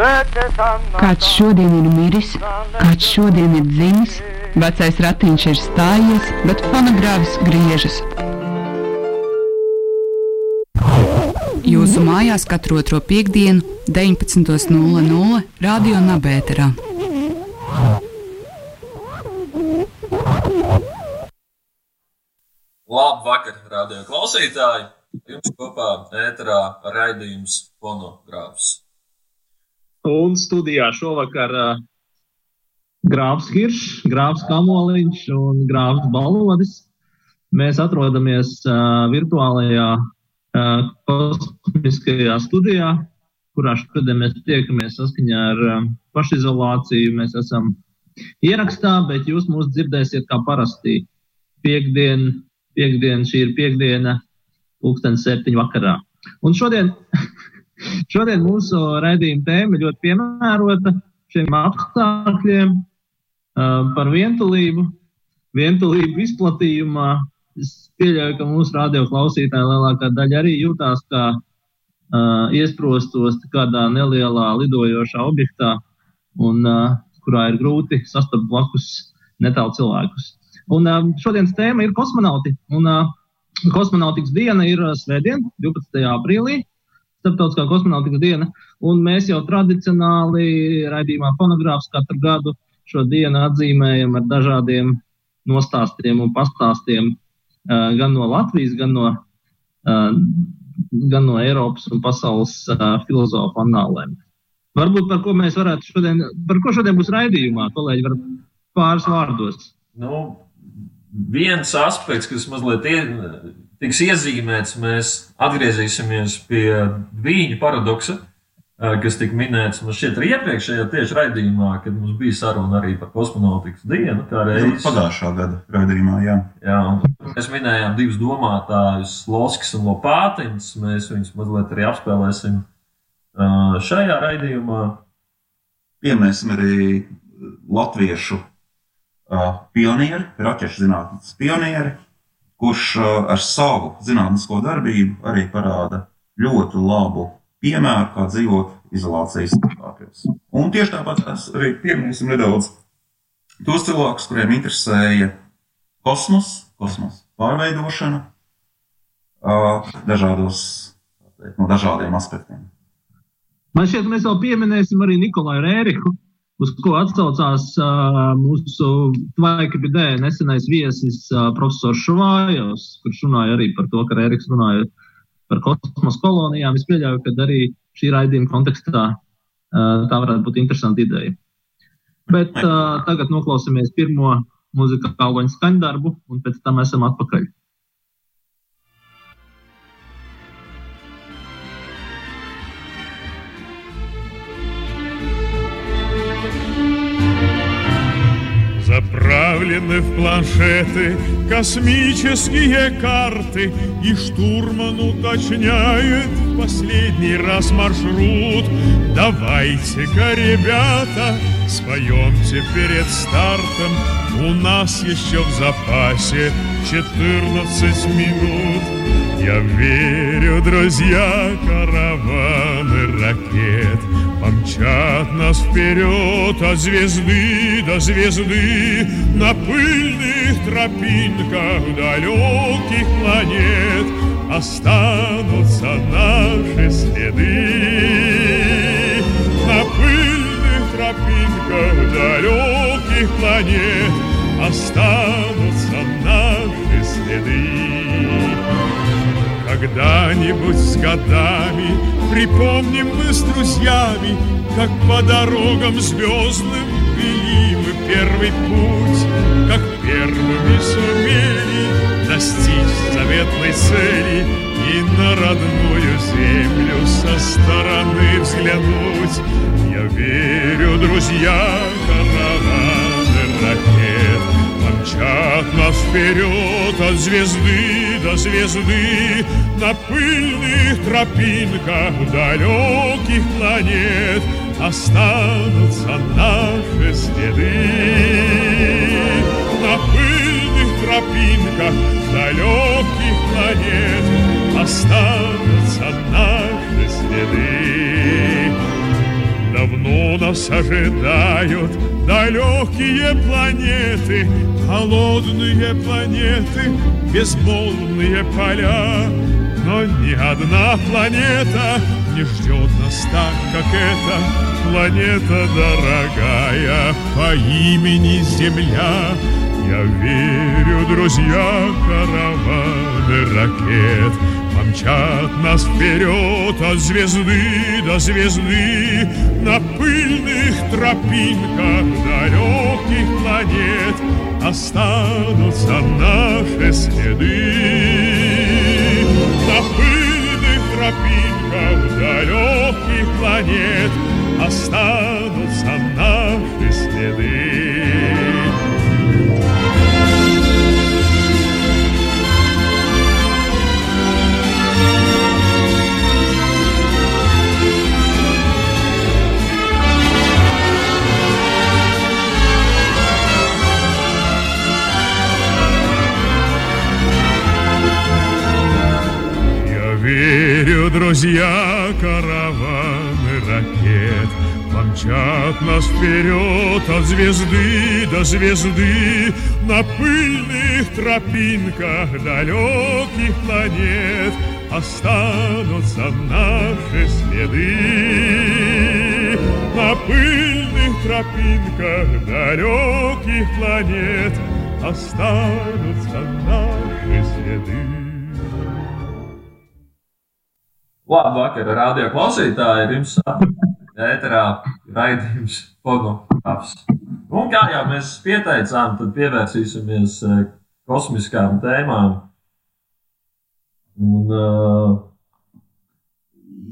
Kāds šodien ir miris, kāds šodien ir dzimis, vecais ratiņš ir stājies, bet fonogrāfs griežas. Jūsu mājās katru otro piekdienu, 19.00 Radio Nabērā. Labu vakaru, radio klausītāji! Jums kopā ēterā raidījums fonogrāfs. Un studijā šovakar uh, Grāfs Hiršs, Grāfs Kamoliņš un Grāfs Balodis. Mēs atrodamies uh, virtuālajā uh, kosmiskajā studijā, kurā šodien mēs tiekamies saskaņā ar uh, pašizolāciju. Mēs esam ierakstā, bet jūs mūs dzirdēsiet kā parasti piekdien piekdiena, šī ir piekdiena, pulkstens septiņu vakarā. Un šodien, šodien mūsu raidījuma tēma ļoti piemērota šiem apstākļiem uh, par vientulību, vientulību izplatījumā. Es pieļauju, ka mūsu radio klausītāji lielākā daļa arī jūtās kā uh, iesprostos kādā nelielā lidojošā objektā, un, uh, kurā ir grūti sastapt blakus netālu cilvēkus. Un um, šodienas tēma ir kosmonauti. Un, uh, kosmonautikas diena ir uh, svētdien, 12. aprīlī. Starptautiskā kosmonautikas diena. Un mēs jau tradicionāli raidījumā fonogrāfs katru gadu šo dienu atzīmējam ar dažādiem nostāstiem un pastāstiem uh, gan no Latvijas, gan no, uh, gan no Eiropas un pasaules uh, filozofu annālēm. Varbūt par ko mēs varētu šodien, par ko šodien būs raidījumā, kolēģi, var pāris vārdos. Nu, viens aspekts, kas mazliet ie, tiks iezīmēts, mēs atgriezīsimies pie viņa paradoksa, kas tika minēts man šķiet arī iepriekšējā tieši raidījumā, kad mums bija saruna arī par kosmonautikas dienu. Pagājušā gada raidījumā, jā. jā mēs minējām divus domātājus, Loskis un Lopātiņš. Mēs viņus mazliet arī apspēlēsim šajā raidījumā. Pieminēsim arī latviešu pionieri, raķešu zinātnes pionieri, kurš ar savu zinātnisko darbību arī parāda ļoti labu piemēru, kā dzīvot izolācijas apstākļos. Un tieši tāpat arī pieminēsim nedaudz tos cilvēkus, kuriem interesēja kosmos, kosmosa pārveidošana dažādos, no dažādiem aspektiem. Man šķiet, mēs vēl pieminēsim arī Nikolai Rēriku, uz ko atsaucās uh, mūsu Tvaikabidē nesenais viesis uh, profesors Šuvājos, kurš runāja arī par to, ka Rēriks runāja par kosmosa kolonijām. Es pieļauju, ka arī šī raidījuma kontekstā uh, tā varētu būt interesanta ideja. Bet uh, tagad noklausīsimies pirmo muzikālo skaņdarbu, un pēc tam esam atpakaļ. Заправлены в планшеты космические карты И штурман уточняет в последний раз маршрут. Давайте-ка, ребята, споемте перед стартом. У нас еще в запасе 14 минут. Я верю, друзья, караваны ракет Помчат нас вперед от звезды до звезды На пыльных тропинках далеких планет Останутся наши следы. На пыльных тропинках далеких планет Останутся наши следы. Когда-нибудь с годами Припомним мы с друзьями Как по дорогам звездным Вели мы первый путь Как первыми сумели Достичь заветной цели И на родную землю Со стороны взглянуть. Я верю, друзья, ракет Помчат нас вперед от звезды до звезды На пыльных тропинках далеких планет Останутся наши следы. На пыльных тропинках далеких планет Останутся наши следы Нас ожидают далекие планеты, Холодные планеты, безмолвные поля. Но ни одна планета не ждет нас так, как эта планета дорогая по имени Земля. Я верю, друзья, караваны ракет Помчат нас вперед от звезды до звезды На пыльных тропинках далеких планет Останутся наши следы. На пыльных тропинках далеких планет Останутся наши следы верю, друзья, караваны ракет. Помчат нас вперед от звезды до звезды На пыльных тропинках далеких планет Останутся наши следы. На пыльных тропинках далеких планет Останутся наши следы Labvakar, radio klausītāji, ir jums ēterā raidījums fonogrāfs. Un kā jau mēs pieteicām, tad pievērsīsimies eh, kosmiskām tēmām. Un, uh,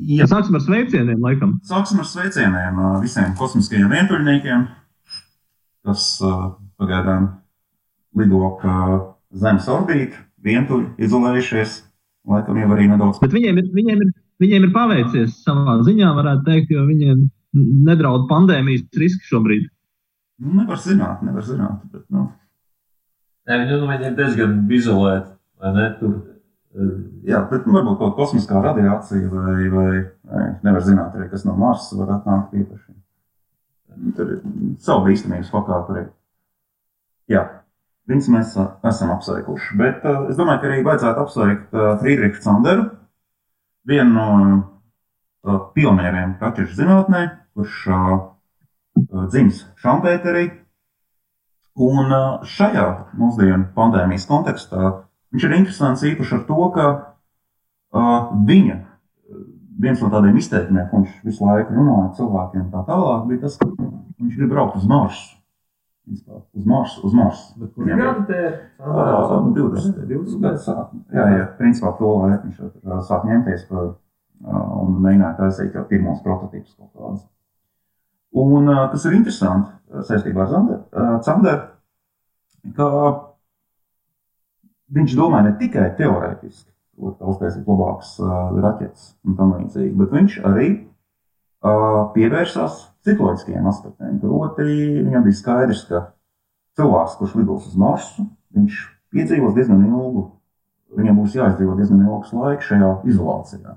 Ja sāksim ar sveicieniem, laikam. Sāksim ar sveicieniem uh, visiem kosmiskajiem vientuļniekiem, kas uh, pagaidām lido pa Zemes orbītu, vientuļi, izolējušies, laikam jau arī nedaudz. Bet viņiem ir, viņiem ir, viņiem ir paveicies savā ziņā, varētu teikt, jo viņiem nedraud pandēmijas riski šobrīd. Nu, nevar zināt, nevar zināt. Bet, nu, ne, nu, viņi ir diezgan izolēti, vai ne? Tur, eh, jā, bet nu, varbūt kaut kāda kosmiskā radiācija vai, vai, vai nevar zināt arī, kas no Marsa var atnākt īpaši. Tur ir savu bīstamības pakāpe arī. Jā, viņus mēs esam apsveikuši. Bet uh, es domāju, ka arī vajadzētu apsveikt uh, Friedrichu Sanderu, vienu no uh, pionieriem raķešu zinātnē, kurš uh, dzimis Šampēterī. Un uh, šajā mūsdienu pandēmijas kontekstā viņš ir interesants īpaši ar to, ka uh, viņa viens no tādiem izteikumiem, ko viņš visu laiku runāja cilvēkiem, tā tālāk, bija tas, ka viņš grib braukt uz Marsu. Principā, Uz Marsu, uz Marsu. kur ir gadi tie? Ā, 20. 20. gadu sākumā. Jā, jā, principā to laiku viņš tur sāk ņemties par, un mēģināja taisīt jau pirmos prototīpus kaut kādus. Un tas ir interesanti saistībā ar Zanderu, ka viņš domā ne tikai teorētiski, kā uztaisīt labākas raķetes un tam līdzīgi, bet viņš arī pievērsās psiholoģiskiem aspektiem. Proti, viņam bija skaidrs, ka cilvēks, kurš lidos uz Marsu, viņš piedzīvos diezgan ilgu, viņam būs jāizdzīvo diezgan ilgs laiks šajā izolācijā.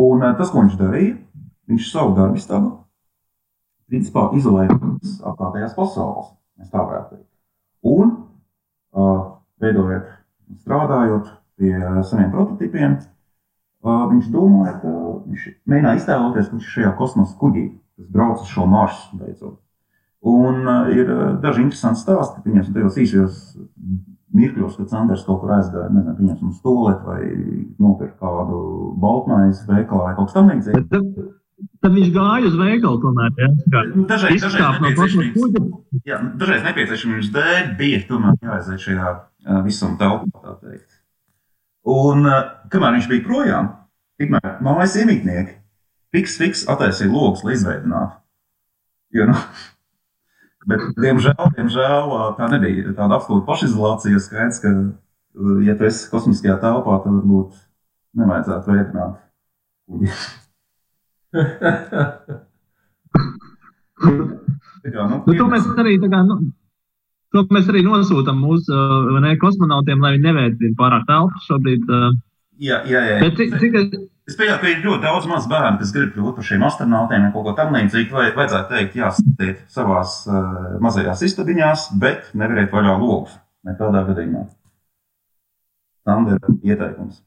Un eh, tas, ko viņš darīja, viņš savu darbu istabu principā izolēja no apkārtējās pasaules, mēs tā varētu teikt. Un, uh, veidojot, strādājot pie saviem prototipiem, uh, viņš domāja, ka viņš mēģināja iztēloties, ka viņš ir šajā kosmosa kuģī, kas brauc uz šo maršu beidzot. Un uh, ir uh, daži interesanti stāsti, pieņemsim, tajos īsajos mirkļos, kad Sanders kaut kur aizgāja, nezinu, pieņemsim, uz toleti vai nopirka kādu baltmaizi veikalā vai kaut kas tam līdzīgs. Tad, viņš gāja uz veikalu tomēr. Ja? Kā Nu, Dažreiz, no jā, dažreiz nepieciešamības dēļ bija tomēr jāaiziet šajā ā, visuma telpā. Un ā, kamēr viņš bija projām, tikmēr mājas iemītnieki fiks, fiks attaisīja logus, lai izveidinātu. Jo, nu, bet, diemžēl, diemžēl, ā, tā nebija tāda absolūta pašizolācija, skaidrs, ka, ā, ja tu esi kosmiskajā telpā, tad varbūt nevajadzētu veidināt kuģi. Tā kā, nu, Nu, to mēs arī, tā kā, nu, to mēs arī nosūtām mūsu ne, kosmonautiem, lai viņi neveicina pārāk telpu šobrīd. Jā, jā, jā. bet cik, es- pieņemu, ka ir ļoti daudz mazu bērnu, kas grib kļūt par šiem astronautiem vai kaut ko tamlīdzīgu. Vai vajadzētu teikt, jāsatiet savās uh, mazajās istabiņās, bet neveriet vaļā logus. Nekādā gadījumā. Sandra ieteikums.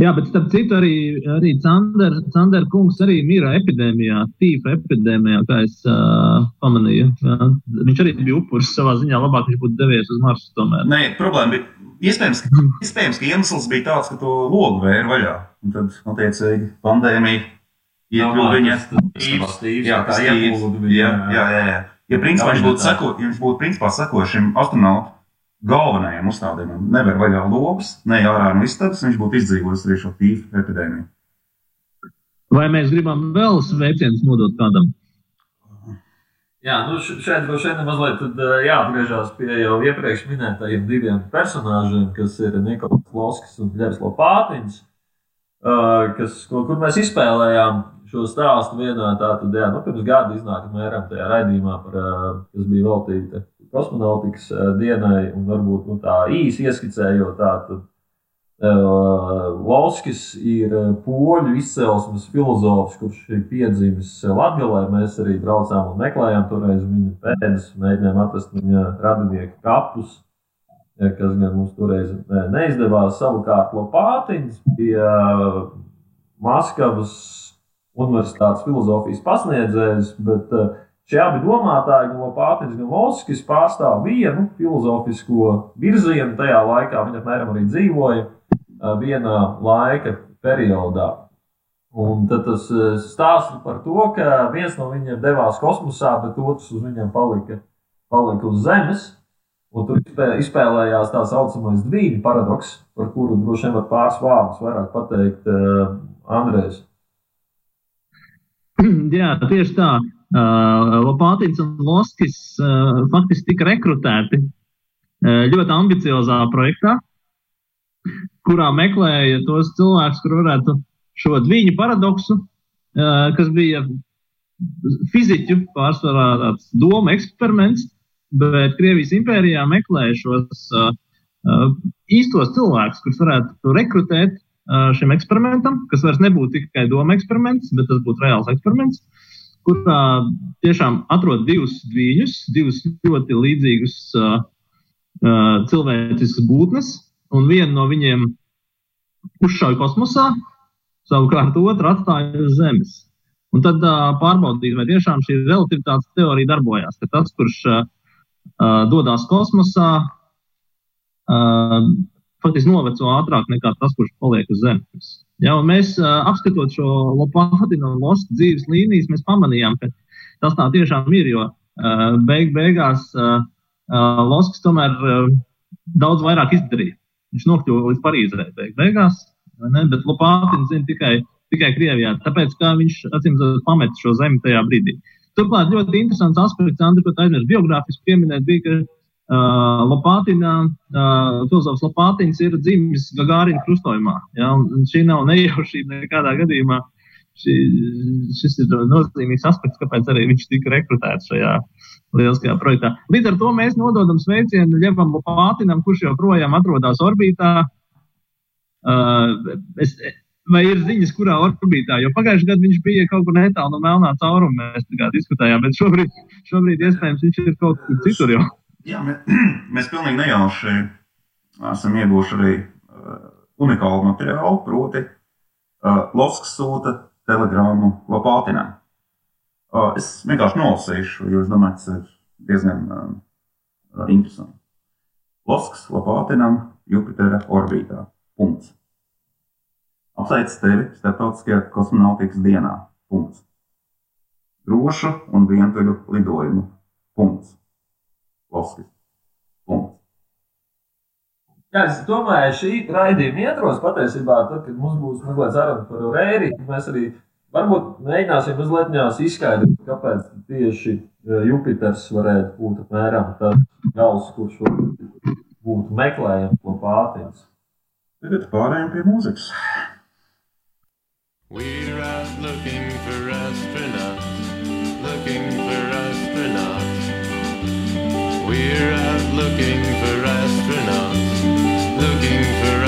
Jā, bet starp citu arī, arī Cander, Cander kungs arī mira epidēmijā, tīfa epidēmijā, kā es uh, pamanīju. Jā. Viņš arī bija upuris savā ziņā, labāk viņš būtu devies uz Marsu tomēr. Nē, problēma bija, iespējams, ka, iespējams, ka iemesls bija tāds, ka to logu vēra vaļā. Un tad, attiecīgi, pandēmija iekļuva viņa. Stīvs, Jā, tā ieplūda viņa. Jā, jā, jā. jā. Ja principā viņš būtu, seko, ja viņš būtu principā seko šim astronautu galvenajam uzstādījumam, nevar vaļā logus, ne ārā no istabas, viņš būtu izdzīvojis arī šo tīfu epidēmiju. Vai mēs gribam vēl sveicienus nodot kādam? Jā, nu šeit droši vien mazliet tad, jāatgriežas pie jau iepriekš minētajiem diviem personāžiem, kas ir Nikolais Loskis un Ļevs Lopātiņš, kas, ko, kur mēs izspēlējām šo stāstu vienā tātad, jā, nu, pirms gada iznāka mēram tajā raidījumā, par, kas bija veltīta kosmonautikas eh, dienai, un varbūt nu, tā īsi ieskicējot tātad. Lauskis ir eh, poļu izcelsmes filozofs, kurš ir piedzimis Latvijā. Mēs arī braucām un meklējām toreiz viņa pēdas, mēģinājām atrast viņa radinieku kapus, eh, kas gan mums toreiz ne- neizdevās. Savukārt Lopātiņš bija eh, Maskavas Universitātes filozofijas pasniedzējs, bet eh, šie abi domātāji, gan Lopātiņš, gan Lauskis, pārstāv vienu filozofisko virzienu. Tajā laikā viņi apmēram arī dzīvoja vienā laika periodā. Un tad tas ā, stāsta par to, ka viens no viņiem devās kosmosā, bet otrs uz viņiem palika, palika uz Zemes. Un tur izspēlējās tā saucamais dviņu paradoks, par kuru droši vien var pāris vārdus vairāk pateikt uh, Andrēs. Jā, tieši tā. Uh, Lopātins un Loskis uh, faktiski tika rekrutēti uh, ļoti ambiciozā projektā, kurā meklēja tos cilvēkus, kur varētu šo divu paradoksu, uh, kas bija fiziķu pārsvarā tāds doma eksperiments, bet Krievijas impērijā meklēja šos uh, uh, īstos cilvēkus, kurus varētu rekrutēt uh, šim eksperimentam, kas vairs nebūtu tikai doma eksperiments, bet tas būtu reāls eksperiments, kurā tiešām atrod divus dviņus, divus ļoti līdzīgus uh, uh, cilvēciskus būtnes, un vienu no viņiem uzšauja kosmosā, savukārt otru atstāja uz Zemes. Un tad uh, pārbaudīt, vai tiešām šī relativitātes teorija darbojās. Ka tas, kurš uh, dodas kosmosā, uh, faktiski noveco ātrāk nekā tas, kurš paliek uz Zemes. Ja, mēs apskatot šo Lopātina un Loska dzīves līnijas, mēs pamanījām, ka tas tā tiešām ir. Jo beig, beigās Losks tomēr daudz vairāk izdarīja. Viņš nokļuva līdz Parīzē beig, beigās, ne? bet Lopātina zina tikai, tikai Krievijā, tāpēc ka viņš acīm redzot pamet šo zemi tajā brīdī. Turklāt ļoti interesants aspekts, Andri, ko aizmirst biogrāfiski pieminēt, bija, ka uh, Lopātina, uh, filozofs Lopātins ir dzimis Gagārina krustojumā. Ja? Šī nav nejaušība nekādā gadījumā. Šī, šis ir nozīmīgs aspekts, kāpēc arī viņš tika rekrutēts šajā lieliskajā projektā. Līdz ar to mēs nododam sveicienu Ļevam Lopātinam, kurš joprojām atrodas orbītā. Uh, es, vai ir ziņas, kurā orbītā? Jo pagājušajā gadā viņš bija kaut kur netālu no melnā cauruma. Mēs tā kā diskutējām, bet šobrīd, šobrīd iespējams viņš ir kaut kur citur. Jau. Jā, mēs, mēs pilnīgi nejauši esam ieguvuši arī uh, unikālu materiālu, proti, uh, Lovskas sūta telegrāmu Lopātinam. Uh, es vienkārši nolasīšu, jo es domāju, tas ir diezgan uh, interesanti. Lovskas Lopātinam Jupitera orbītā. Punkts. Apsveicu tevi Startautiskajā kosmonautikas dienā. Punkts. Drošu un vientuļu lidojumu. Punkts. Lovskis. Punkts. Jā, es domāju, šī raidījuma ietvaros patiesībā, tad, kad mums būs mazliet saruna par Rēri, mēs arī varbūt mēģināsim mazliet izskaidrot, kāpēc tieši eh, Jupiters varētu būt apmēram tas gals, kurš būtu meklējams no pātins. Tagad pārējām pie mūzikas. We're out looking for astronauts, looking for astronauts. We're out looking for astronauts, looking for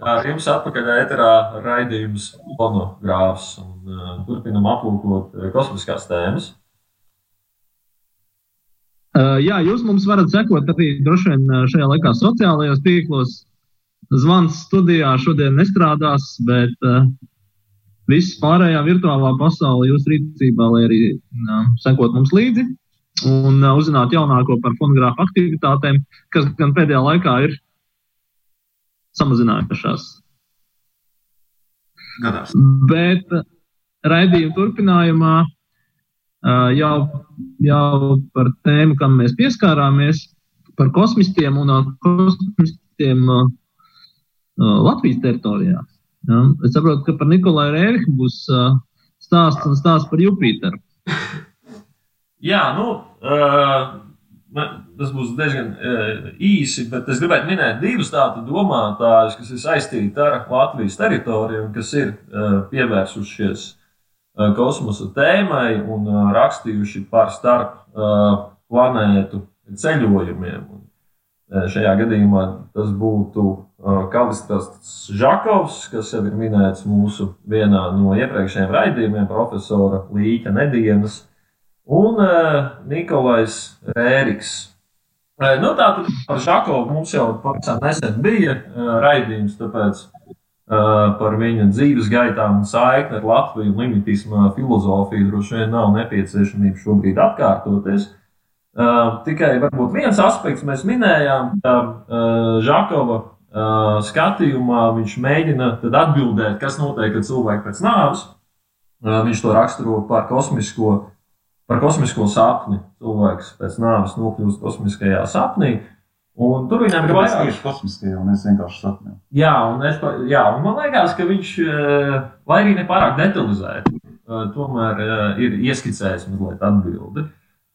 jums atpakaļ ēterā raidījums fonogrāfs un uh, turpinam aplūkot uh, kosmiskās tēmas. Uh, jā, jūs mums varat sekot arī droši vien uh, šajā laikā sociālajos tīklos. Zvans studijā šodien nestrādās, bet uh, viss pārējā virtuālā pasaule jūsu rīcībā, lai arī uh, sekot mums līdzi un uh, uzzināt jaunāko par fonogrāfu aktivitātēm, kas gan pēdējā laikā ir samazinājušās. Gadās. Bet raidījuma turpinājumā jau, jau par tēmu, kam mēs pieskārāmies, par kosmistiem un kosmistiem Latvijas teritorijā. Ja? Es saprotu, ka par Nikolai Rēriku būs stāsts un stāsts par Jupiteru. Jā, nu, uh, tas būs diezgan uh, īsi, bet es gribētu minēt divus tādus domātājus, kas ir saistīti ar Latvijas teritoriju un kas ir uh, pievērsušies uh, kosmosa tēmai un rakstījuši par starp planētu ceļojumiem. Šajā gadījumā tas būtu Kalistas Žakovs, kas jau ir minēts mūsu vienā no iepriekšējiem raidījumiem, profesora Līķa Nedienas un uh, Nikolais Rēriks. Uh, nu, Tātad par Žakovu mums jau pavisam nesen bija uh, raidījums, tāpēc par viņa dzīves gaitām un saikni ar Latviju un limitisma filozofiju droši vien nav nepieciešamība šobrīd atkārtoties. Tikai varbūt viens aspekts mēs minējām, ka Žakova skatījumā viņš mēģina atbildēt, kas notiek ar cilvēku pēc nāves. Viņš to raksturo par kosmisko par kosmisko sapni. Cilvēks pēc nāves nokļūst kosmiskajā sapnī. Un tur viņam ir vairāk. tieši kosmiskajā un es vienkārši sapņoju? Jā, un, es, jā, un man liekas, ka viņš, eh, lai arī ne pārāk detalizēti, eh, tomēr eh, ir ieskicējis mazliet atbildi.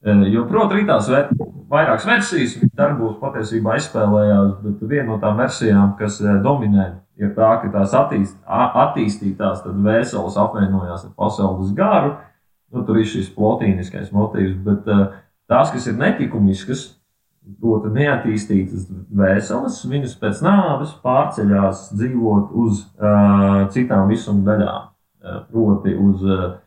Eh, Jo, protams, ir tās ver, vairākas versijas, viņa darbos patiesībā aizspēlējās, bet viena no tām versijām, kas eh, dominē, ir tā, ka tās attīst, attīstītās tad vēseles apvienojās ar pasaules garu. Nu, tur ir šis plotīniskais motīvs, bet uh, tās, kas ir netikumiskas, proti, neattīstītas vēseles, viņas pēc nāves pārceļās dzīvot uz uh, citām visuma daļām. Uh, proti, uz uh,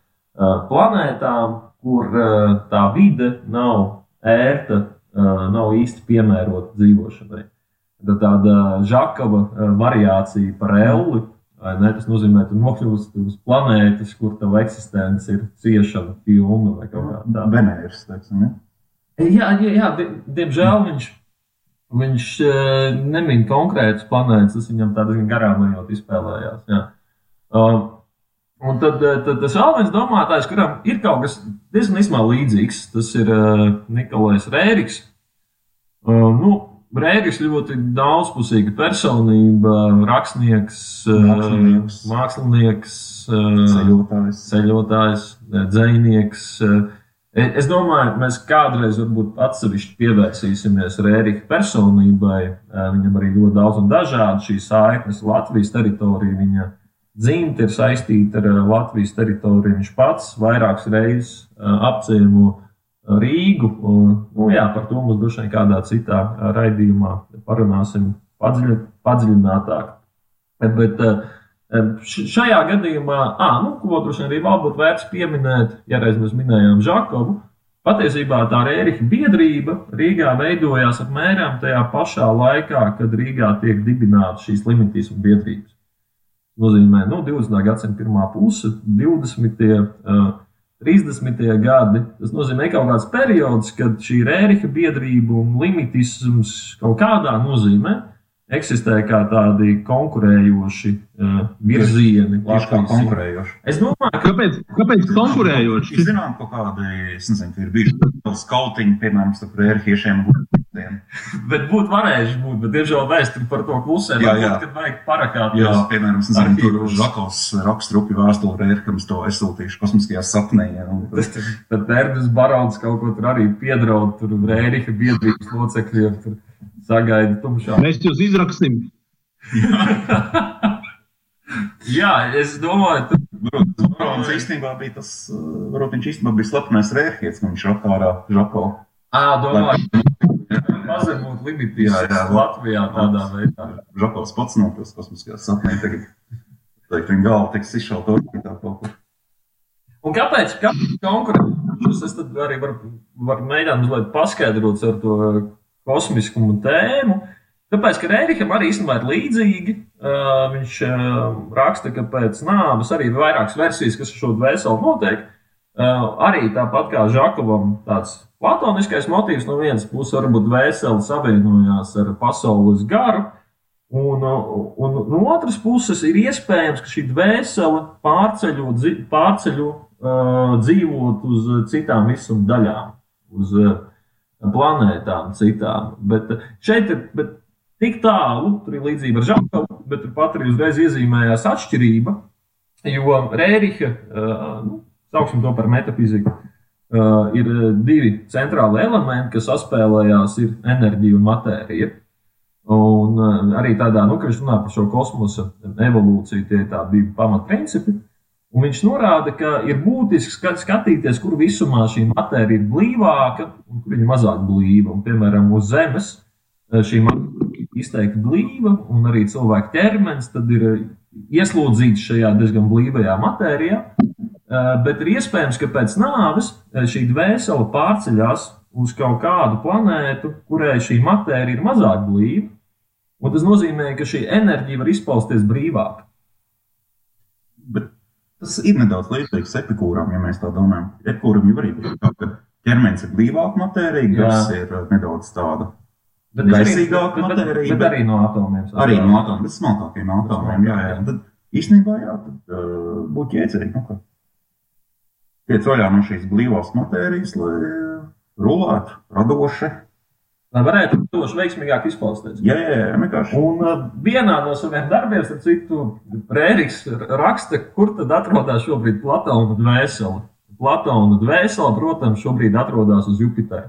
planētām, kur uh, tā vide nav ērta, uh, nav īsti piemērota dzīvošanai. Tad tāda žakava variācija par elli. vai Ne, tas nozīmē, ka tu nokļūsi uz planētas, kur tava eksistence ir ciešana, pilna vai kaut kā tāda. Venēras, teiksim, ja? Jā, jā, jā die, diemžēl viņš, viņš eh, nemin konkrētus planētas. Tas viņam tādā diezgan garām ejot izspēlējās. Jā. Uh, un tad, eh, tad tas vēl viens domātājs, kuram ir kaut kas diezgan līdzīgs, tas ir uh, Nikolais Rēriks. Uh, nu, Rēriks ļoti daudzpusīga personība, rakstnieks, eh, Mākslinieks. mākslinieks eh, Ceļotājs. ceļotājs, dzinieks. Es domāju, ka mēs kādreiz varbūt atsevišķi pievērsīsimies Rērika personībai. Viņam arī ļoti daudz un dažādi šīs saiknes Latvijas teritorija. Viņa dzimta ir saistīta ar Latvijas teritoriju. Viņš pats vairākas reizes apciemo Rīgu. Un, nu, jā, par to mums droši vien kādā citā raidījumā parunāsim padziļ, padziļinātāk. Bet eh, šajā gadījumā, ah, nu, ko droši vien arī vēl būtu vērts pieminēt, ja reiz mēs minējām Žakovu, patiesībā tā Rēriha biedrība Rīgā veidojās apmēram tajā pašā laikā, kad Rīgā tiek dibināta šīs limitīsuma biedrības. Nozīmē, nu, 20. gadsimta pirmā puse, 20. Uh, 30. gadi. Tas nozīmē kaut kāds periods, kad šī rēriha biedrība un limitisms kaut kādā nozīmē eksistē kā tādi konkurējoši uh, virzieni. Tieši kā konkurējoši. Es domāju, ka Kāpēc, kāpēc konkurējoši? Ir zinām, kaut kādi, es nezinu, ka ir bijuši skautiņi, piemēram, starp rērhiešiem gudriem. bet būtu varējuši būt, bet diemžēl vēsturi par to klusē. Jā, jā. Kad vajag parakāt. Jā, piemēram, es nezinu, tur. Žakovs raksta rupi vēstuli rērkam, es to esūtīšu kosmiskajā sapnī. Ja, un tas- Tad Erdis Barons kaut ko tur arī piedraud, tur rēriha biedrības locekļiem. Tur sagaida tumšā. Mēs jūs izraksim. Jā, es domāju, ka Varbūt Barons īstenībā bija tas, varbūt viņš īstenībā bija slepenais rērhietis, ka viņš rakārā Žakovu. Ā, domāju, Limitīs Jā, jā. Latvijā tādā veidā. Žakovs pats nokļūst kosmiskajā sapnī. Tagad teikt, viņa galva tiks izšauta orbītā kaut kur. Un kāpēc konkurence? Es tad arī varu var mēģināt mazliet paskaidrot ar to kosmiskumu tēmu. Tāpēc, ka Rēriham arī īstenībā ir līdzīgi. Uh, viņš uh, raksta, ka pēc nāves arī ir vairākas versijas, kas ar šo dvēseli notiek. Uh, arī tāpat kā Žakovam, tāds platoniskais motīvs no vienas puses, varbūt dvēseli savienojās ar pasaules garu. Un, un no otras puses ir iespējams, ka šī dvēsele pārceļo, pārceļo uh, dzīvot uz citām visuma daļām, uz uh, planētām citām. Bet šeit ir bet tik tālu, tur ir līdzība ar Žakovu, bet turpat arī uzreiz iezīmējās atšķirība, jo Rēriha, uh, nu, sauksim to par metafiziku, uh, ir uh, divi centrāli elementi, kas saspēlējās, ir enerģija un matērija. Un uh, arī tādā, nu, ka viņš runā par šo kosmosa evolūciju, tie ir tādi divi pamatprincipi. Un viņš norāda, ka ir būtiski skat- skatīties, kur visumā šī matērija ir blīvāka un kur viņa mazāk blīva. Un, piemēram, uz Zemes eh, šī matērija ir izteikti blīva, un arī cilvēka ķermenis ir eh, ieslodzīts šajā diezgan blīvajā matērijā. Eh, Bet ir iespējams, ka pēc nāves eh, šī dvēsele pārceļās uz kaut kādu planētu, kurai šī matērija ir mazāk blīva. Un tas nozīmē, ka šī enerģija var izpausties brīvāk. Bet tas ir nedaudz līdzīgs epikūram, ja mēs tā domājam. Epikūram jau arī bija tā, ka ķermenis ir blīvāka matērija, gars ir uh, nedaudz tāda. Bet Gaisīgāka matērija, Bet bet- arī no atomiem. Arī no atomiem, bet smalkākiem atomiem. Jā, jā. Tad īstenībā jā, tad uh, būtu jēdzīgi. Nu, ka tiec vaļā no šīs blīvās matērijas, lai rulētu radoši. Lai varētu to veiksmīgāk izpausties. Jā, jā, jā, vienkārši. Un uh, vienā no saviem darbiem, starp citu, Rēriks raksta, kur tad atrodas šobrīd Platona dvēsele. Platona dvēsele, protams, šobrīd atrodas uz Jupitera.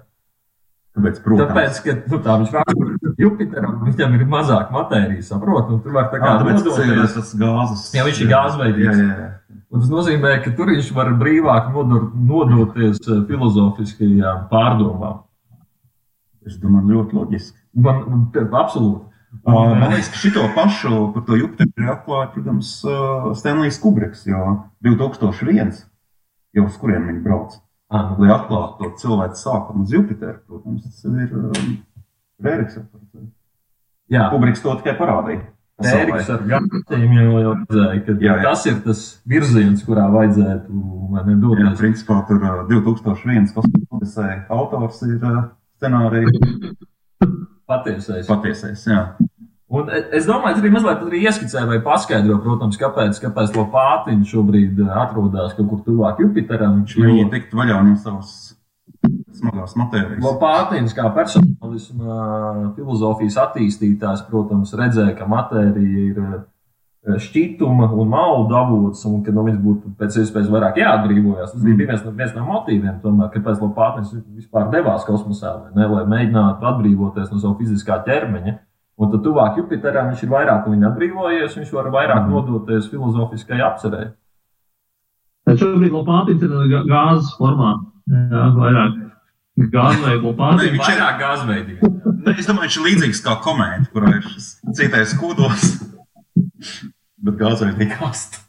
Tāpēc, protams, Tāpēc, ka nu, tā viņš raksta, ka Jupiteram viņam ir mazāk matērijas, saprot, un tur var tā kā nodoties. tas gāzes. Jā, viņš ir gāzveidīgs. Jā, jā, jā. Un tas nozīmē, ka tur viņš var brīvāk nodor, nodoties eh, filozofiskajām pārdomām. Es domāju, ļoti loģiski. Man, absolūti. Uh, Man liekas, ka šito pašu par to Jupiteru ir atklājis, protams, uh, Stanlijs Kubriks, jo 2001 jau uz kuriem viņi brauc. Ah, Lai atklātu to cilvēku sākumu uz Jupiteru, protams, tas ir um, Rēriks. jā, Kubriks to tikai parādīja. Tēriks ar gāzēm jau, jau redzēja, ka Jā, jā. tas ir tas virziens, kurā vajadzētu ne, Jā, doties. principā tur uh, 2001 kosmosē autors ir scenārija Patiesais. patiesais. Jā. Un e- es domāju, ka arī mazliet arī ieskicē vai paskaidro, protams, kāpēc, kāpēc to pātiņu šobrīd atrodas kaut kur tuvāk Jupiteram. Viņš mēģina tikt vaļā no savas smagās matērijas. Lopātins, kā personālisma filozofijas attīstītājs, protams, redzēja, ka matērija ir šķituma un maldu avots, un ka no viņas būtu pēc iespējas vairāk jāatbrīvojas. Tas bija viens no, viens no motīviem, tomēr, kāpēc Lopātins vispār devās kosmosā, ne, lai mēģinātu atbrīvoties no savu fiziskā ķermeņa. Un tad tuvāk Jupiteram viņš ir vairāk no atbrīvojies, viņš var vairāk nodoties filozofiskajai apcerē. Bet šobrīd Lopātins ir gā- gāzes formā. Jā, vairāk vai Nē, Lopātins. viņš ir- Vairāk gāzveidīgi. Ne, es domāju, viņš ir līdzīgs kā komēta, kurā ir šis citais kodos. Bet gāzveidīgi ast.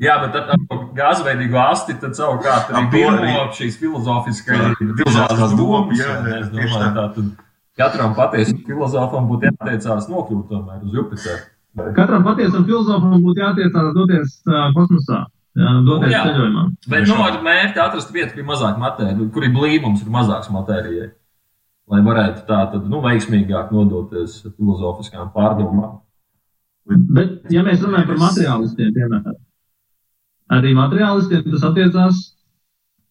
Jā, bet ar, ar gāzveidīgu asti tad savukārt to pirmo šīs filozofiskās Filozofiskās domas, jā, jā, Es domāju, tā. tad katram patiesam filozofam būtu jāteicās nokļūt tomēr uz Jupiteru. Katram patiesam filozofam būtu jātiecās doties uh, kosmosā, doties Jā. ceļojumā. Bet nu, ar mērķi atrast vietu, kur ir mazāk matērija, kur ir blīvums, ir mazāks matērijai. Lai varētu tā tad, nu, veiksmīgāk nodoties filozofiskām pārdomām. Bet, ja mēs runājam par materiālistiem, piemēram, arī materiālistiem tas attiecās.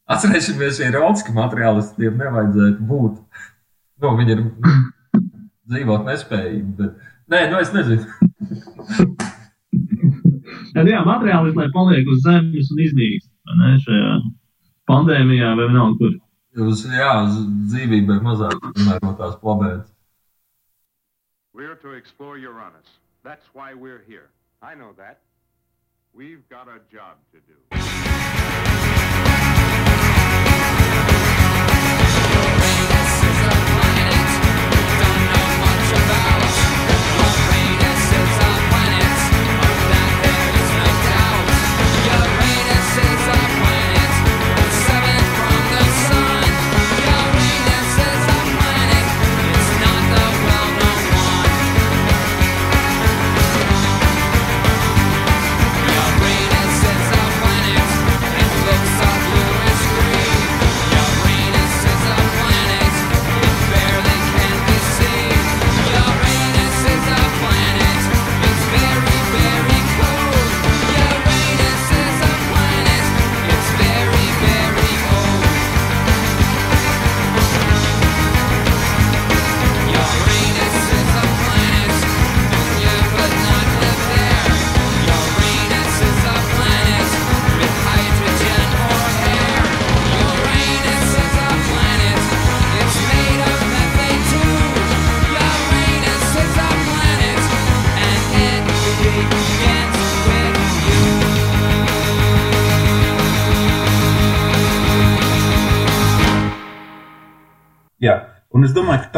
Atcerēsimies, ir rauds, ka materiālistiem nevajadzētu būt. Nu, viņi ir dzīvot nespējīgi. Bet... Nē, nu es nezinu. Jā, jā materiālisti, lai paliek uz zemes un iznīkst vai ne, šajā pandēmijā vai vienalga kur. Uz, jā, uz dzīvībai mazāk piemērotās plabētas. We're to explore Uranus. That's why we're here. I know that. We've got a job to do.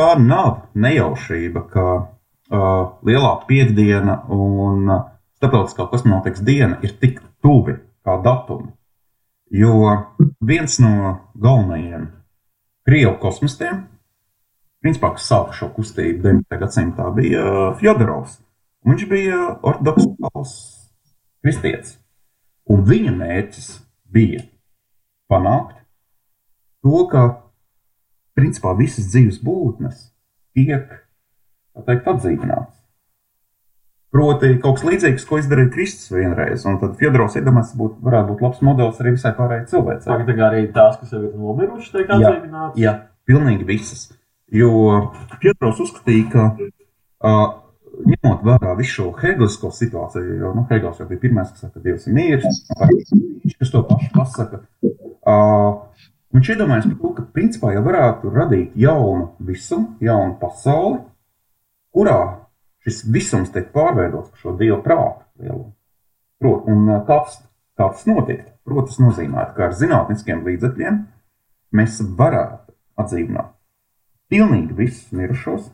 Tā nav nejaušība, ka uh, lielā piekdiena un uh, starptautiskā kosmonautikas diena ir tik tuvi kā datumi. Jo viens no galvenajiem krievu kosmistiem, principā, kas sāka šo kustību 9. gadsimtā, bija Fjodorovs. Viņš bija ortodoks kristietis. Un viņa mērķis bija panākt to, ka principā visas dzīves būtnes tiek teikt, atdzīvināts. Proti, kaut kas līdzīgs, ko izdarīja Kristus vienreiz. Un tad Fjodorovs iedomājās, būt, varētu būt labs modelis arī visai pārējai cilvēcei. Tagad arī tās, kas jau ir nomirušas, tiek atdzīvinātas. Jā, pilnīgi visas. Jo Fjodorovs uzskatīja, ka uh, ņemot vērā visu šo hegelisko situāciju, jo nu, Hegels jau bija pirmais, kas saka, ka Dievs ir miris, kas to pašu pasaka. Uh, viņš iedomājās par to, ka principā jau varētu radīt jaunu visumu, jaunu pasauli, kurā šis visums tiek pārveidots par šo dievu prātu lielumu. Prot, un uh, kā tas, kā tas notiek? Protams, tas nozīmē, ka ar zinātniskiem līdzekļiem mēs varētu atdzīvināt pilnīgi visus mirušos,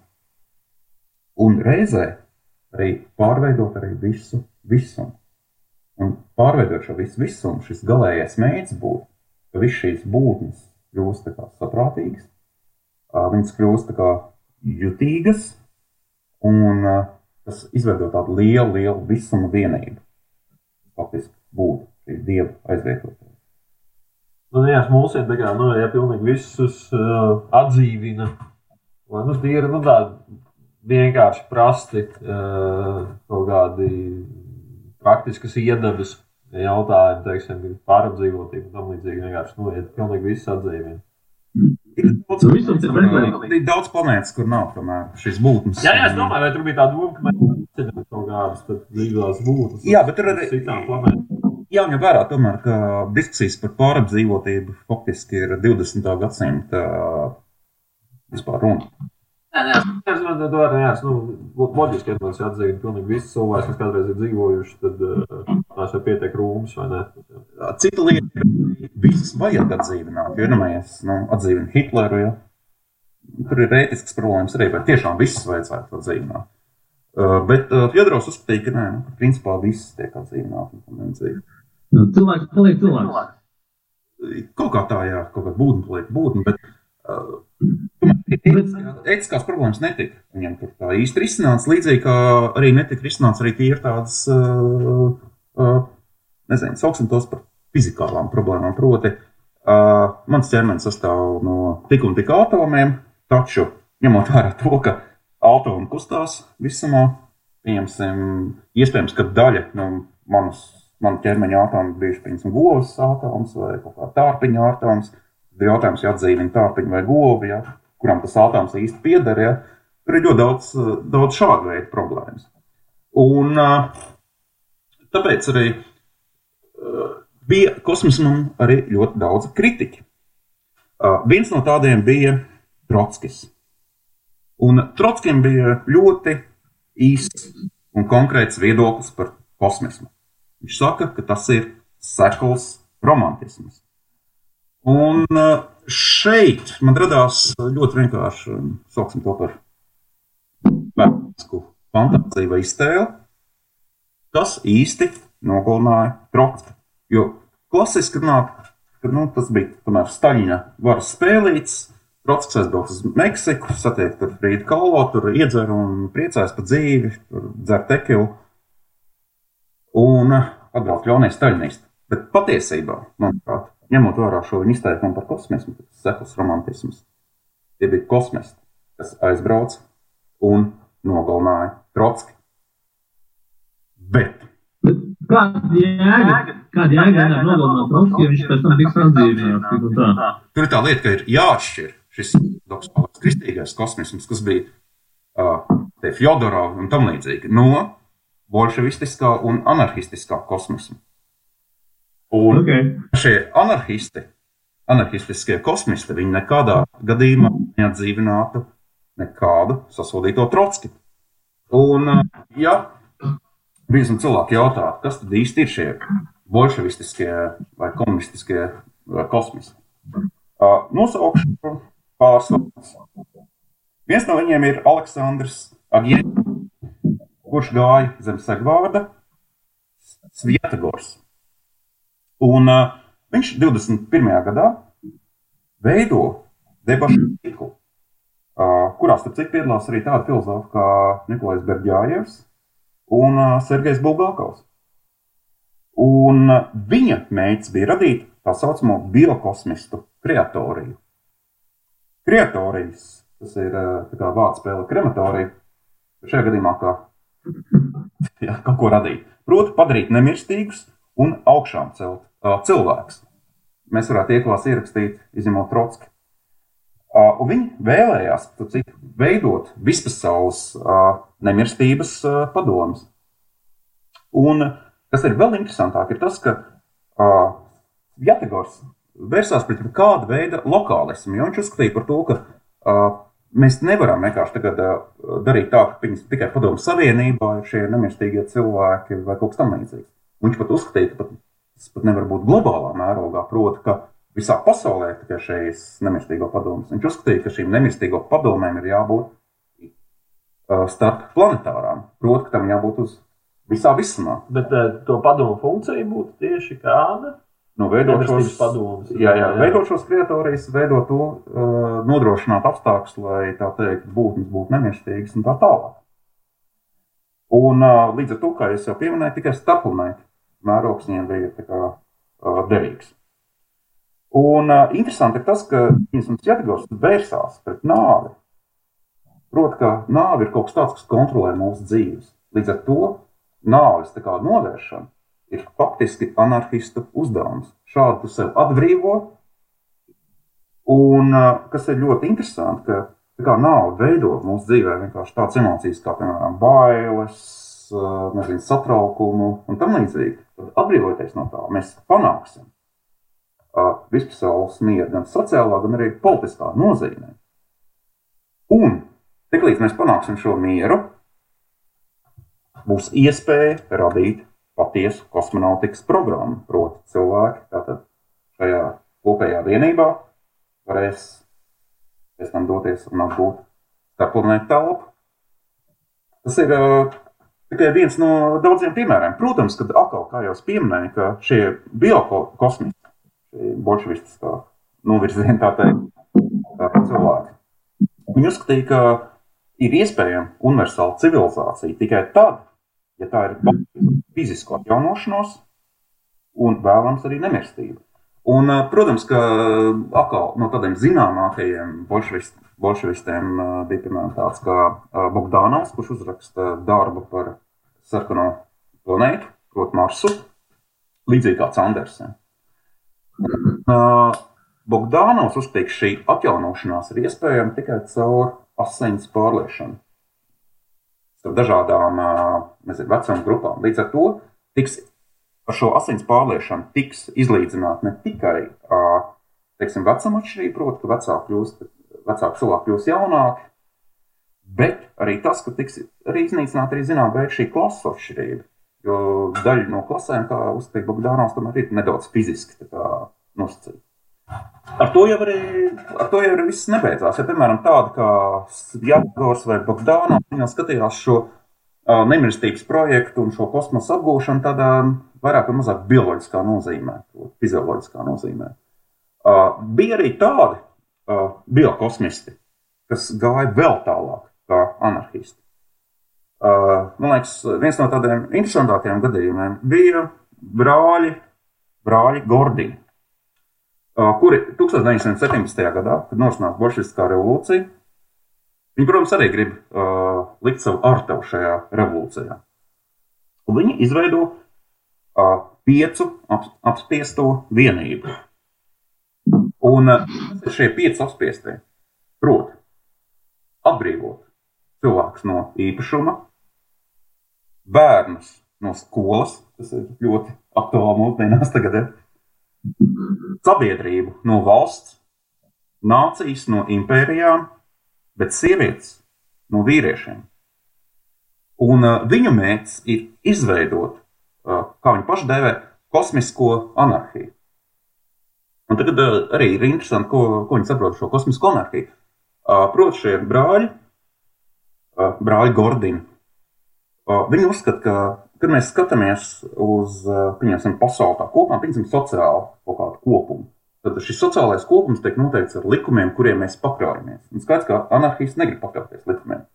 un reizē arī pārveidot arī visu visumu. Un pārveidot šo visu visumu, šis galīgais mērķis būtu, ka visas šīs būtnes kļūst saprātīgas, viņas kļūst jutīgas, un tas izveido tādu lielu, lielu visuma vienību. Faktiski būtu šī dieva aizvietotāja. Nu, jā, mūsdienās tā kā, nu, ja pilnīgi visus uh, atdzīvina, vai nu tie ir, nu, tādi vienkārši prasti uh, kaut kādi praktiskas iedabas jautājumi, teiksim, pārapdzīvotība un tam līdzīgi vienkārši noiet pilnīgi viss atdzīvina. Ir daudz, Nu, visums ir daudz planētas, kur nav tomēr šīs būtnes. Jā, jā, es domāju, vai tur bija tā doma, ka mēs ceļam kaut kādas dzīvās būtnes. Jā, bet tur arī- citām planētām. Jāņem vērā, tomēr, ka diskusijas par pārapdzīvotību faktiski ir 20. gadsimta vispār runa. Jā, jā, es domāju, ka tā ir nu, loģiski, ka mēs atzīstam pilnīgi visus cilvēkus, kas kādreiz ir dzīvojuši, tad uh, tās jau pietiek rūmas, vai ne? Cita lieta ir, visas vajag atdzīvināt. Jo, ja mēs nu, atdzīvinām Hitleru, ja, tur ir ētisks problēmas arī, vai tiešām visas vajadzētu atdzīvināt. Uh, bet uh, Fjodorovs uzskatīja, ka nē, nu, ka principā visas tiek atdzīvinātas. un tam līdzīgi. Nu, cilvēks paliek cilvēks. Kaut kā tā, jā, kaut kāda būtne paliek būtne, bet uh, ētiskās problēmas netika viņam tur tā īsti risināts. Līdzīgi kā arī netika risināts arī tie ir tādas, uh, uh, nezinu, sauksim tos par fizikālām problēmām. Proti, uh, mans ķermenis sastāv no tik un tik atomiem, taču ņemot vērā to, ka atomi kustās visumā, pieņemsim, iespējams, ka daļa no manas, manu ķermeņa atomu bijuši, piemēram, govs atoms vai kaut kā tārpiņa atoms. Ir jautājums, ja atzīmē tārpiņu vai govu, ja, kuram tas atoms īsti pieder. Ja. Tur ir ļoti daudz, eh, daudz šādu veidu problēmas. Un eh, tāpēc arī eh, bija kosmosam arī ļoti daudz kritiķi. Viens no tādiem bija Trotskis. Un Trotskim bija ļoti īsts un konkrēts viedoklis par kosmismu. Viņš saka, ka tas ir sekls romantisms. Un uh, šeit man radās ļoti vienkārši, um, sauksim to par vēsturisku fantāziju vai iztēli, kas īsti nogalināja Trotski. Jo klasiski runāt, ka nu, tas bija tomēr Staļina varas spēlīts. Trotskis aizbrauc uz Meksiku, satiek tur Frīdu Kalvo, tur iedzer un priecājas par dzīvi, tur dzer tekilu un atbrauc ļaunie staļinisti. Bet patiesībā, manuprāt, ņemot vērā šo viņa izteikumu par kosmismu, tas sekls romantisms, tie bija kosmisti, kas aizbrauca un nogalināja Trotski. Bet Kāda jēga? Kāda jēga viņam nogalināt Trotski, ja viņš pēc tam tiks atdzīvināts? Tur ir tā lieta, ka ir jāatšķir šis ortodoksālais kristīgais kosmisms, kas bija uh, Fjodorova un tam līdzīgi, no bolševistiskā un anarchistiskā kosmisma. Un Okay. šie anarchisti, anarchistiskie kosmisti, viņi nekādā gadījumā neatdzīvinātu nekādu sasodīto trotski. Un, uh, ja bieži cilvēki jautā, kas tad īsti ir šie bolševistiskie vai komunistiskie uh, kosmisti, uh, nosaukšu pārsvars. Viens no viņiem ir Aleksandrs Agienis, kurš gāja zem segvārda Svietagors. Un uh, viņš 21. gadā veido debašu ciklu, uh, kurā starp citu piedalās arī tādi filozofi kā Nikolais Berģājevs un uh, Sergejs Bulgākovs. Un uh, viņa mērķis bija radīt tā saucamo biokosmistu kreatoriju. Kreatorijas, tas ir uh, vārds spēle krematorija, šajā gadījumā kā jā, kaut ko radīt. Proti, padarīt nemirstīgus un augšām celt uh, cilvēkus. Mēs varētu ieklās ierakstīt, izņemot Trotski. Uh, viņi vēlējās cik, veidot vispasaules uh, nemirstības uh, padomus. Un kas ir vēl interesantāk, ir tas, ka uh, Jātegors vērsās pret kādu veidu lokālismu, viņš uzskatīja par to, ka uh, mēs nevaram vienkārši tagad uh, darīt tā, ka tikai padomu savienībā ir šie nemirstīgie cilvēki vai kaut kas tamlīdzīgs. Viņš pat uzskatīja, ka pat, tas pat nevar būt globālā mērogā, proti, ka visā pasaulē ir tikai šīs nemirstīgo padomus. Viņš uzskatīja, ka šīm nemirstīgo padomēm ir jābūt uh, starp planetārām, proti, ka tam jābūt uz visā visumā. Bet uh, to padomu funkcija būtu tieši kāda? Nu, veidot šos, padomus. jā, jā, veidot šos kritorijas, veidot to, uh, nodrošināt apstākļus, lai tā teikt, būtnes būtu nemirstīgas un tā tālāk. Un uh, līdz ar to, kā es jau pieminēju, tikai starpplanēta mērogs viņiem bija kā uh, derīgs. Un uh, interesanti ir tas, ka Jātgors vērsās pret nāvi. Proti, ka nāve ir kaut kas tāds, kas kontrolē mūsu dzīves. Līdz ar to nāves novēršana ir faktiski anarchistu uzdevums. Šādi tu sev atbrīvo. Un kas ir ļoti interesanti, ka nav veidot mūsu dzīvē vienkārši tādas emocijas kā, piemēram, bailes, nezinu, satraukumu un tam līdzīgi. Tad atbrīvoties no tā, mēs panāksim vispasaules mieru gan sociālā, gan arī politiskā nozīmē. Un tiklīdz mēs panāksim šo mieru, būs iespēja radīt patiesu kosmonautikas programmu. Proti, cilvēki tātad šajā kopējā vienībā varēs pēc tam doties un apgūt starpplanētu telpu. Tas ir uh, tikai viens no daudziem piemēriem. Protams, ka atkal, kā jau es pieminēju, ka šie biokosmiski, bolševistiskā novirzieni, tā teikt, cilvēki, viņi uzskatīja, ka ir iespējama universāla civilizācija tikai tad, ja tā ir fizisko atjaunošanos un vēlams arī nemirstība. Un, protams, ka atkal no tādiem zināmākajiem bolševistiem bija piemēram tāds kā Bogdanovs, kurš uzraksta darbu par sarkano planētu, proti Marsu, līdzīgi kā Andersens. Bogdanovs uzskatīja, ka šī atjaunošanās ir iespējama tikai caur asins pārliešanu starp dažādām nezinu, vecuma grupām. Līdz ar to tiks ar šo asins pārliešanu tiks izlīdzināta ne tikai teiksim, vecuma atšķirība, proti, ka vecāki kļūst, vecāki cilvēki kļūst jaunāki, bet arī tas, ka tiks arī iznīcināta arī zinām veida šī klases atšķirība. Jo daļa no klasēm, kā uzskatīt Bogdānos, tomēr ir nedaudz fiziski nosacīta. Ar to jau arī, ar to jau arī viss nebeidzās. Ja, piemēram, tāda kā Jāgors vai Bogdāna, viņa skatījās šo uh, nemirstības projektu un šo kosmosa apgūšanu tādā vairāk vai mazāk bioloģiskā nozīmē, fizioloģiskā nozīmē. Uh, bija arī tādi uh, biokosmisti, kas gāja vēl tālāk kā anarchisti. Uh, man liekas, viens no tādiem interesantākiem gadījumiem bija brāļi, brāļi Gordini kuri 1917. gadā, kad norisinās bolševistiskā revolūcija, viņi, protams, arī grib uh, likt savu artavu šajā revolūcijā. Un viņi izveido uh, piecu ap, apspiesto vienību. Un uh, šie pieci apspiestie, proti, atbrīvot cilvēkus no īpašuma, bērnus no skolas, tas ir ļoti aktuāli mūsdienās tagad. Ir sabiedrību no valsts, nācijas no impērijām, bet sievietes no vīriešiem. Un uh, viņu mērķis ir izveidot, uh, kā viņi paši dēvē, kosmisko anarhiju. Un tagad uh, arī ir interesanti, ko, ko viņi saprot šo kosmisko anarhiju. Uh, Protams, šie brāļi, brāļi Gordini, uh, viņi uzskata, ka, kad mēs skatāmies uz pasauli tā kopumā, pieņemsim sociālu kaut kādu kopumu, tad šis sociālais kopums tiek noteikts ar likumiem, kuriem mēs pakļaujamies. Skaidrs, ka anarchisti negrib pakļauties likumiem.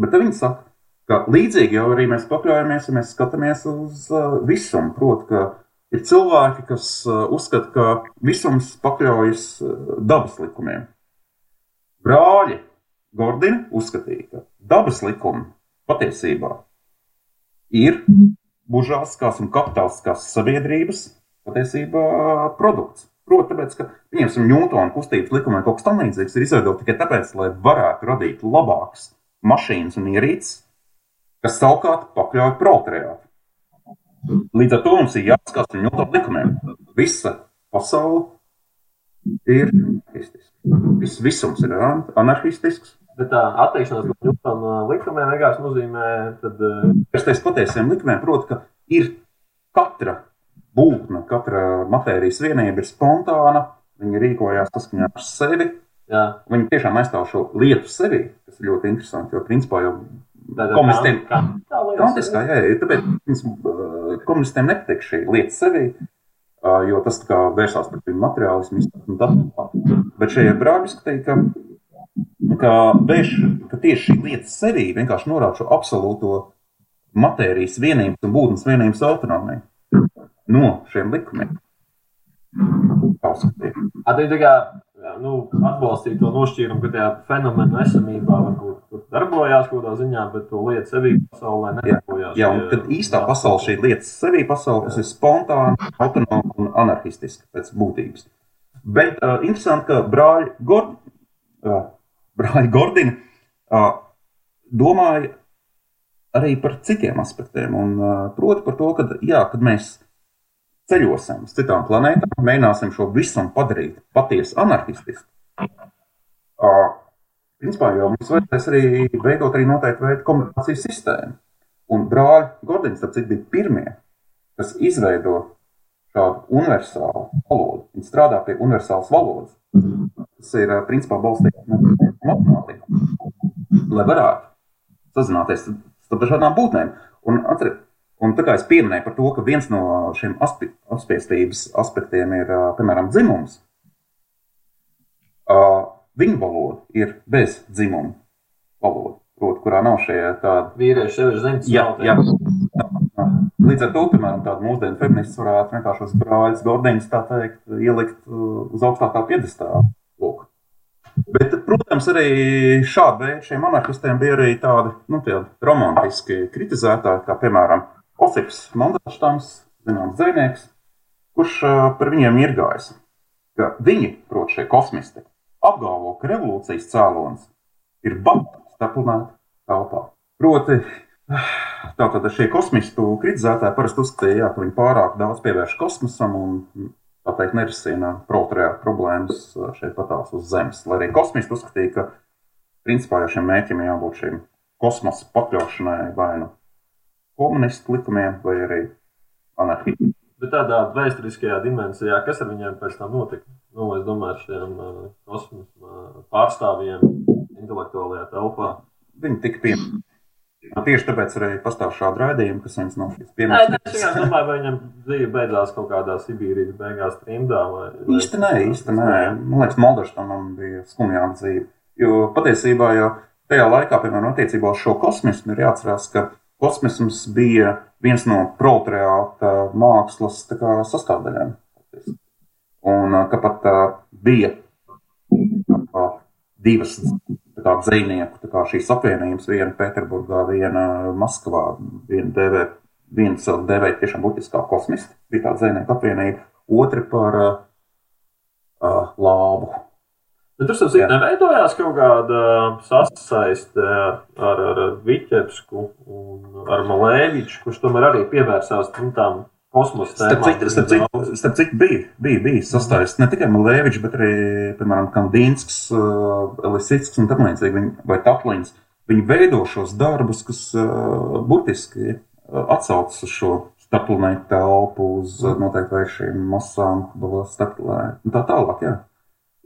Bet viņi saka, ka līdzīgi jau arī mēs pakļaujamies, ja mēs skatāmies uz visumu. Proti, ir cilvēki, kas uzskata, ka visums pakļaujas dabas likumiem. Brāļi Gordini uzskatīja, ka dabas likumi patiesībā ir buržātiskās un kapitālistiskās sabiedrības patiesībā produkts. Proti, tāpēc, ka, pieņemsim, Ņūtona kustības likumiem kaut kas tamlīdzīgs ir izveidots tikai tāpēc, lai varētu radīt labākas mašīnas un ierīces, kas savukārt pakļauj proletariātu. Līdz ar to mums ir jāskatās uz Ņūtona likumiem. Visa pasaule ir anarchistiska. Viss visums ir anarchistisks. Bet tā atteikšanās no Ņūtona likumiem vienkārši nozīmē, tad, Es teicu patiesiem likumiem, proti, ka ir katra būtne, katra matērijas vienība ir spontāna, viņi rīkojās saskaņā ar sevi. jā, Viņi tiešām aizstāv šo lietu sevi, kas ir ļoti interesanti, jo principā jau Komunistiem. Kantiskā Kantiskā, jā, jā, tāpēc mums, komunistiem nepatīk šī lieta sevi, jo tas tā kā vērsās pret viņu materiālismu un tā. Bet šie brāļi skatīja, ka, ka, vērš, ka tieši šī lieta sevi vienkārši norāda šo absolūto matērijas vienības un būtnes vienības autonomiju no šiem likumiem. Tā kā jā, nu, atbalstīja to nošķīrumu, ka tajā fenomena esamībā varbūt tur darbojās kaut kādā ziņā, bet to lietu sevī pasaulē nedarbojās. Jā, un tad īstā pasaule, šī lieta sevi pasaule, kas ir spontāna, autonoma un anarchistiska pēc būtības. Bet uh, interesanti, ka brāļi, Gord, uh, brāļi Gordini uh, domāja arī par citiem aspektiem. Un, uh, proti par to, ka, jā, kad mēs ceļosim uz citām planētām, mēģināsim šo visu padarīt patiesi anarchistisku. Uh, principā jau mums vajadzēs arī veidot arī noteiktu veidu komunikācijas sistēmu. Un brāļi Gordons, starp citu, bija pirmie, kas izveido šādu universālu valodu. Viņi strādā pie universālas valodas. Tas ir principā balstīts uz matemātiku, lai varētu sazināties starp dažādām būtnēm. Un, atcer, un tā kā es pieminēju par to, ka viens no šiem aspi, apspiestības aspektiem ir, piemēram, dzimums, ā, viņu valoda ir bez dzimuma valoda, proti, kurā nav šie tādi Vīrieši sevi ir zemes Jā, jā. Līdz ar to, piemēram, tādu mūsdienu feminists varētu vienkārši uz brāļus Gordeņus, tā teikt, ielikt uh, uz augstākā piedestāla. Bet, protams, arī šāda veida šiem anarchistiem bija arī tādi, nu, romantiski kritizētāji, kā, piemēram, Osips Mandelstāms, zināms, dzēnieks, kurš uh, par viņiem ir gājis. Ka viņi, proti, šie kosmisti, apgalvo, ka revolūcijas cēlonis ir batu staplinēta telpā. Proti, Tātad šie kosmistu kritizētāji parasti uzskatīja, ka viņi pārāk daudz pievērš kosmosam un tā teikt, nerisina proletariāta problēmas šeit patās uz Zemes. Lai arī kosmisti uzskatīja, ka principā jau šiem mērķiem jābūt šiem kosmosa pakļaušanai vai nu komunistu likumiem, vai arī anarhiju. Bet tādā vēsturiskajā dimensijā, kas ar viņiem pēc tam notika? Nu, es domāju, ar šiem uh, kosmosa pārstāvjiem intelektuālajā telpā. Viņi tika pieminēti. Tieši tāpēc arī pastāv šādi raidījumi, kas Nē, piemērs. nē, es domāju, vai viņam dzīve beidzās kaut kādā Sibīrijas beigās trimdā. Vai. Īsti nē, īsti nē. Man liekas, Moldaštam bija skumjāka dzīve. Jo patiesībā jau tajā laikā, piemēram, attiecībā uz šo kosmismu, ir jāatcerās, ka kosmisms bija viens no proletariāta mākslas kā, sastāvdaļām. Un ka pat bija ā, divas kā, dzejnieku tā kā, šīs apvienības, viena Pēterburgā, viena Maskavā, viena dēvē, viena sev dēvēja tiešām būtiski kā kosmisti, bija tā dzejnieku apvienība, otra par uh, uh, lābu. Bet tur tas neveidojās kaut kāda sasaiste ar, ar, Vitebsku un ar Malēviču, kurš tomēr arī pievērsās tām kosmosa Starp citu, starp citu, starp citu bija, bija, bija sastāsts ne tikai Malēvičs, bet arī, piemēram, Kandīnsks, uh, Elisits un tam līdzīgi, vai Tatlins. Viņi veido šos darbus, kas uh, burtiski uh, atsaucas uz šo starpplanētu telpu, uz noteikti vēršiem masām, starplē un tā tālāk. Jā.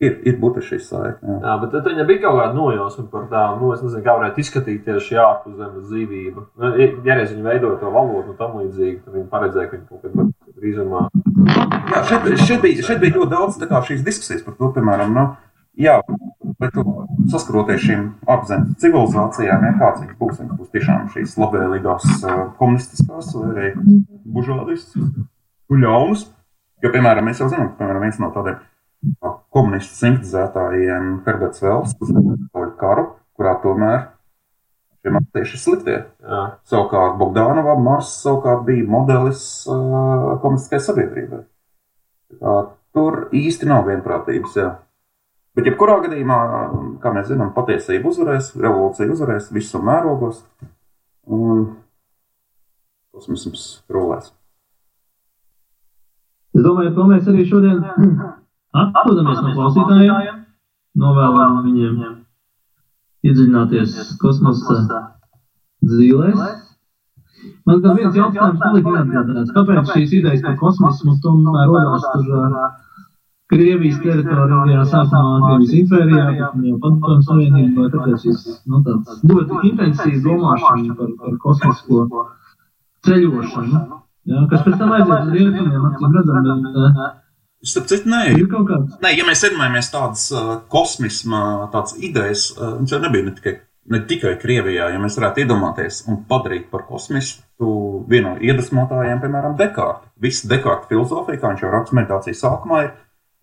Ir, ir būtiski šī saikne. Jā, bet tad viņam bija kaut kāda nojausma par tām, nu, nezinu, kā varētu izskatīties šī ārpuszemes dzīvība. Nu, ja reiz viņi veidoja to valodu un tam līdzīgi, tad viņi paredzēja, ka viņi kaut kad drīzumā. Jā, šeit, šeit, bija, šeit bija ļoti daudz kā, šīs diskusijas par to, piemēram, nu, jā, bet saskaroties šīm ārzemes civilizācijām, ja kāds viņas būs, viņas būs tiešām šīs labvēlīgās uh, komunistiskās vai arī bužādistas, ļaunas. Jo, piemēram, mēs jau zinām, ka piemēram, viens no tādiem komunistu simpatizētājiem Herberts Vels uzsāka karu, kurā tomēr šie tieši sliktie. Jā. Savukārt Bogdānova Mars savukārt bija modelis uh, komunistiskai sabiedrībai. Tā, tur īsti nav vienprātības. Jā. Bet, jebkurā gadījumā, kā mēs zinām, patiesība uzvarēs, revolūcija uzvarēs visos mērogos, un kosmisms rulēs. Es domāju, ka mēs arī šodien Atdodamies no klausītājiem, novēlam viņiem iedziļināties kosmosa dzīvēs. Man kā viens jautājums palika neatbildēts. Kāpēc šīs idejas par kosmosu tomēr rodās tur Krievijas teritorijā, sākumā Krievijas impērijā, pēc tam jau padomu savienībā, tāpēc šis, nu, tāds ļoti intensīvi domāšana par, par kosmisko ceļošanu, jā, kas pēc tam aiziet uz rietumiem, acīm redzam, bet Starp citu, nē, nē, ja mēs iedomājamies tādas uh, kosmisma tādas idejas, uh, viņš jau nebija ne tikai, ne tikai Krievijā. Ja mēs varētu iedomāties un padarīt par kosmistu vienu no iedvesmotājiem, piemēram, Dekārtu. Visa Dekārta filozofija, kā viņš jau raksta meditācijas sākumā, ir,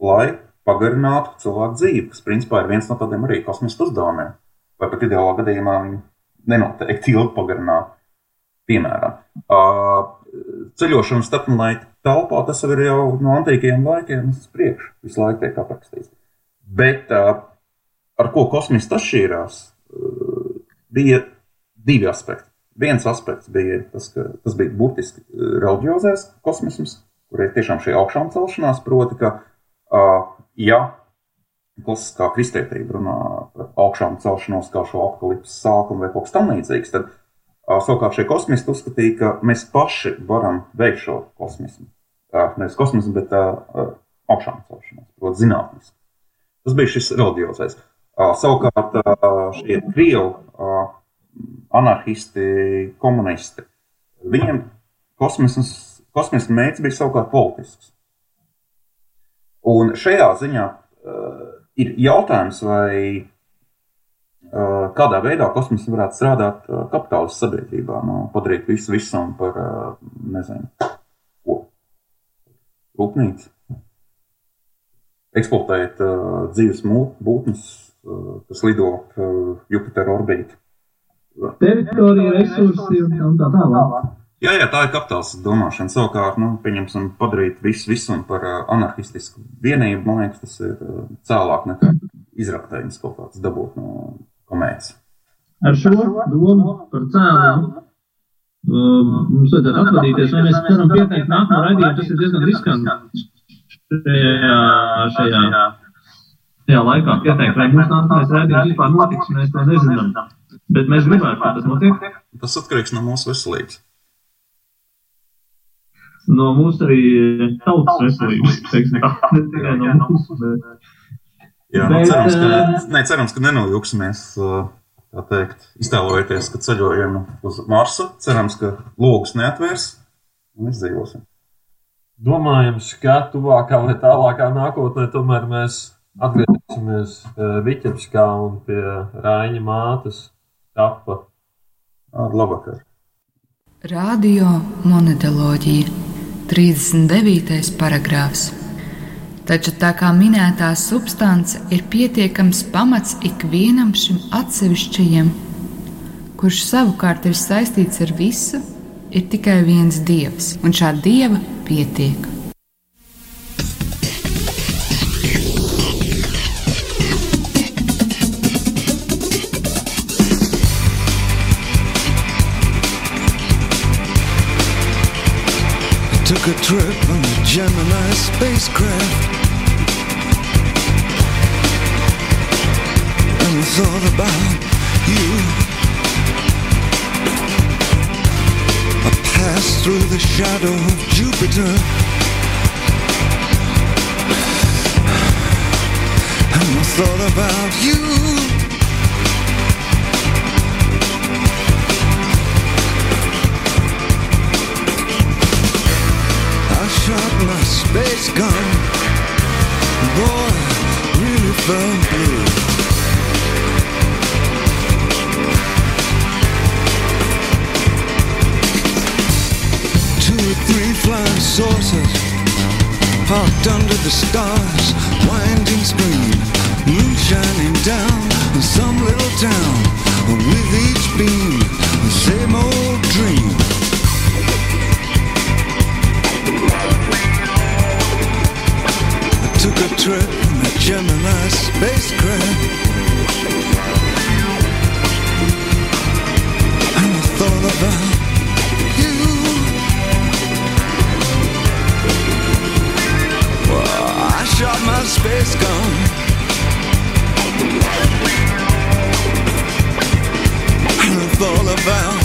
lai pagarinātu cilvēku dzīvi, kas principā ir viens no tādiem arī kosmistu uzdevumiem. Vai pat ideālā gadījumā nenoteikti ilgi pagarināt. Piemēram, uh, ceļošana starpplanetu telpā tas ir jau no antīkiem laikiem uz priekšu. Visu laiku tiek aprakstīts. Bet ar ko kosmists atšķīrās, bija divi aspekti. Viens aspekts bija tas, ka tas bija burtiski reliģiozais kosmisms, kur ir tiešām šī augšām celšanās, proti, ka, ja klasiskā kristietība runā par augšām celšanos kā šo apakalipses sākumu vai kaut kas tamlīdzīgs, tad Savukārt šie kosmisti uzskatīja, ka mēs paši varam veikt šo kosmismu. Nevis kosmismu, bet augšām celšanos, proti, zinātniski. Tas bija šis reliģiozais. Savukārt šie krievi anarchisti, komunisti, viņiem kosmisms mērķis bija savukārt politisks. Un šajā ziņā ir jautājums, vai kādā veidā kosmoss varētu strādāt eh, kapitālistu sabiedrībā, nu, padarīt visu visam par, eh, nezinu, ko, rūpnīcu, eksploatēt uh, dzīves būtnes, uh, kas lido uh, Jupitera orbītā. Teritorija, resursi un tā tālāk. Jā, jā, tā ir kapitāls domāšana. Savukārt, nu, pieņemsim, padarīt visu visam par uh, anarchistisku vienību, man liekas, tas ir uh, cēlāk nekā izraktējums kaut kāds dabūt no komēdijas. Ar šo domu par cēloņu um, mums vajadzētu atvadīties, vai mēs varam pieteikt nākamo raidījumu. Tas ir diezgan riskanti šajā, šajā, šajā laikā pieteikt, vai mums nākamais raidījums vispār notiks, mēs to nezinām. Bet mēs gribētu, ka tas notiek. Tas atkarīgs no mūsu veselības. No mūsu arī tautas veselības, ne tikai no mūsu, bet Jā, nu, cerams, ka, ne, cerams, ka nenojūksimies. Tā teikt, iztēlojoties, ka ceļojam uz Marsu, cerams, ka logus neatvērs un izdzīvosim. Domājams, ka tuvākā vai tālākā nākotnē tomēr mēs atgriezīsimies Vitebskā un pie Rāņa mātes tapa. Ar labvakar! Radio monetoloģija 39. paragrāfs. Taču tā kā minētā substance ir pietiekams pamats ikvienam šim atsevišķajam, kurš savukārt ir saistīts ar visu, ir tikai viens dievs, un šā dieva pietiek. Took a trip on the Gemini spacecraft. And thought about you. A passed through the shadow of Jupiter. And I thought about you. Space gun. Boy, really felt blue. Two or three flying saucers parked under the stars, winding screen, moon shining down in some little town. With each beam, the same old dream. Trip in a Gemini spacecraft. And I thought about you. Well, I shot my space gun. And I thought about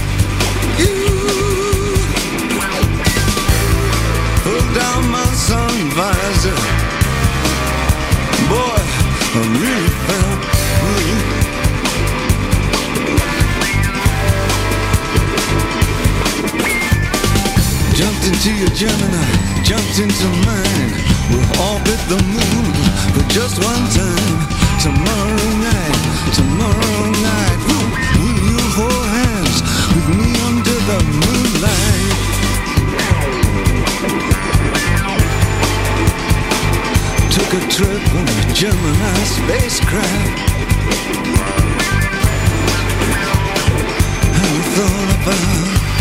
Into your Gemini, jumped into mine. We'll orbit the moon for just one time. Tomorrow night, tomorrow night, we'll, will you hold hands with me under the moonlight? Took a trip on a Gemini spacecraft. And thought about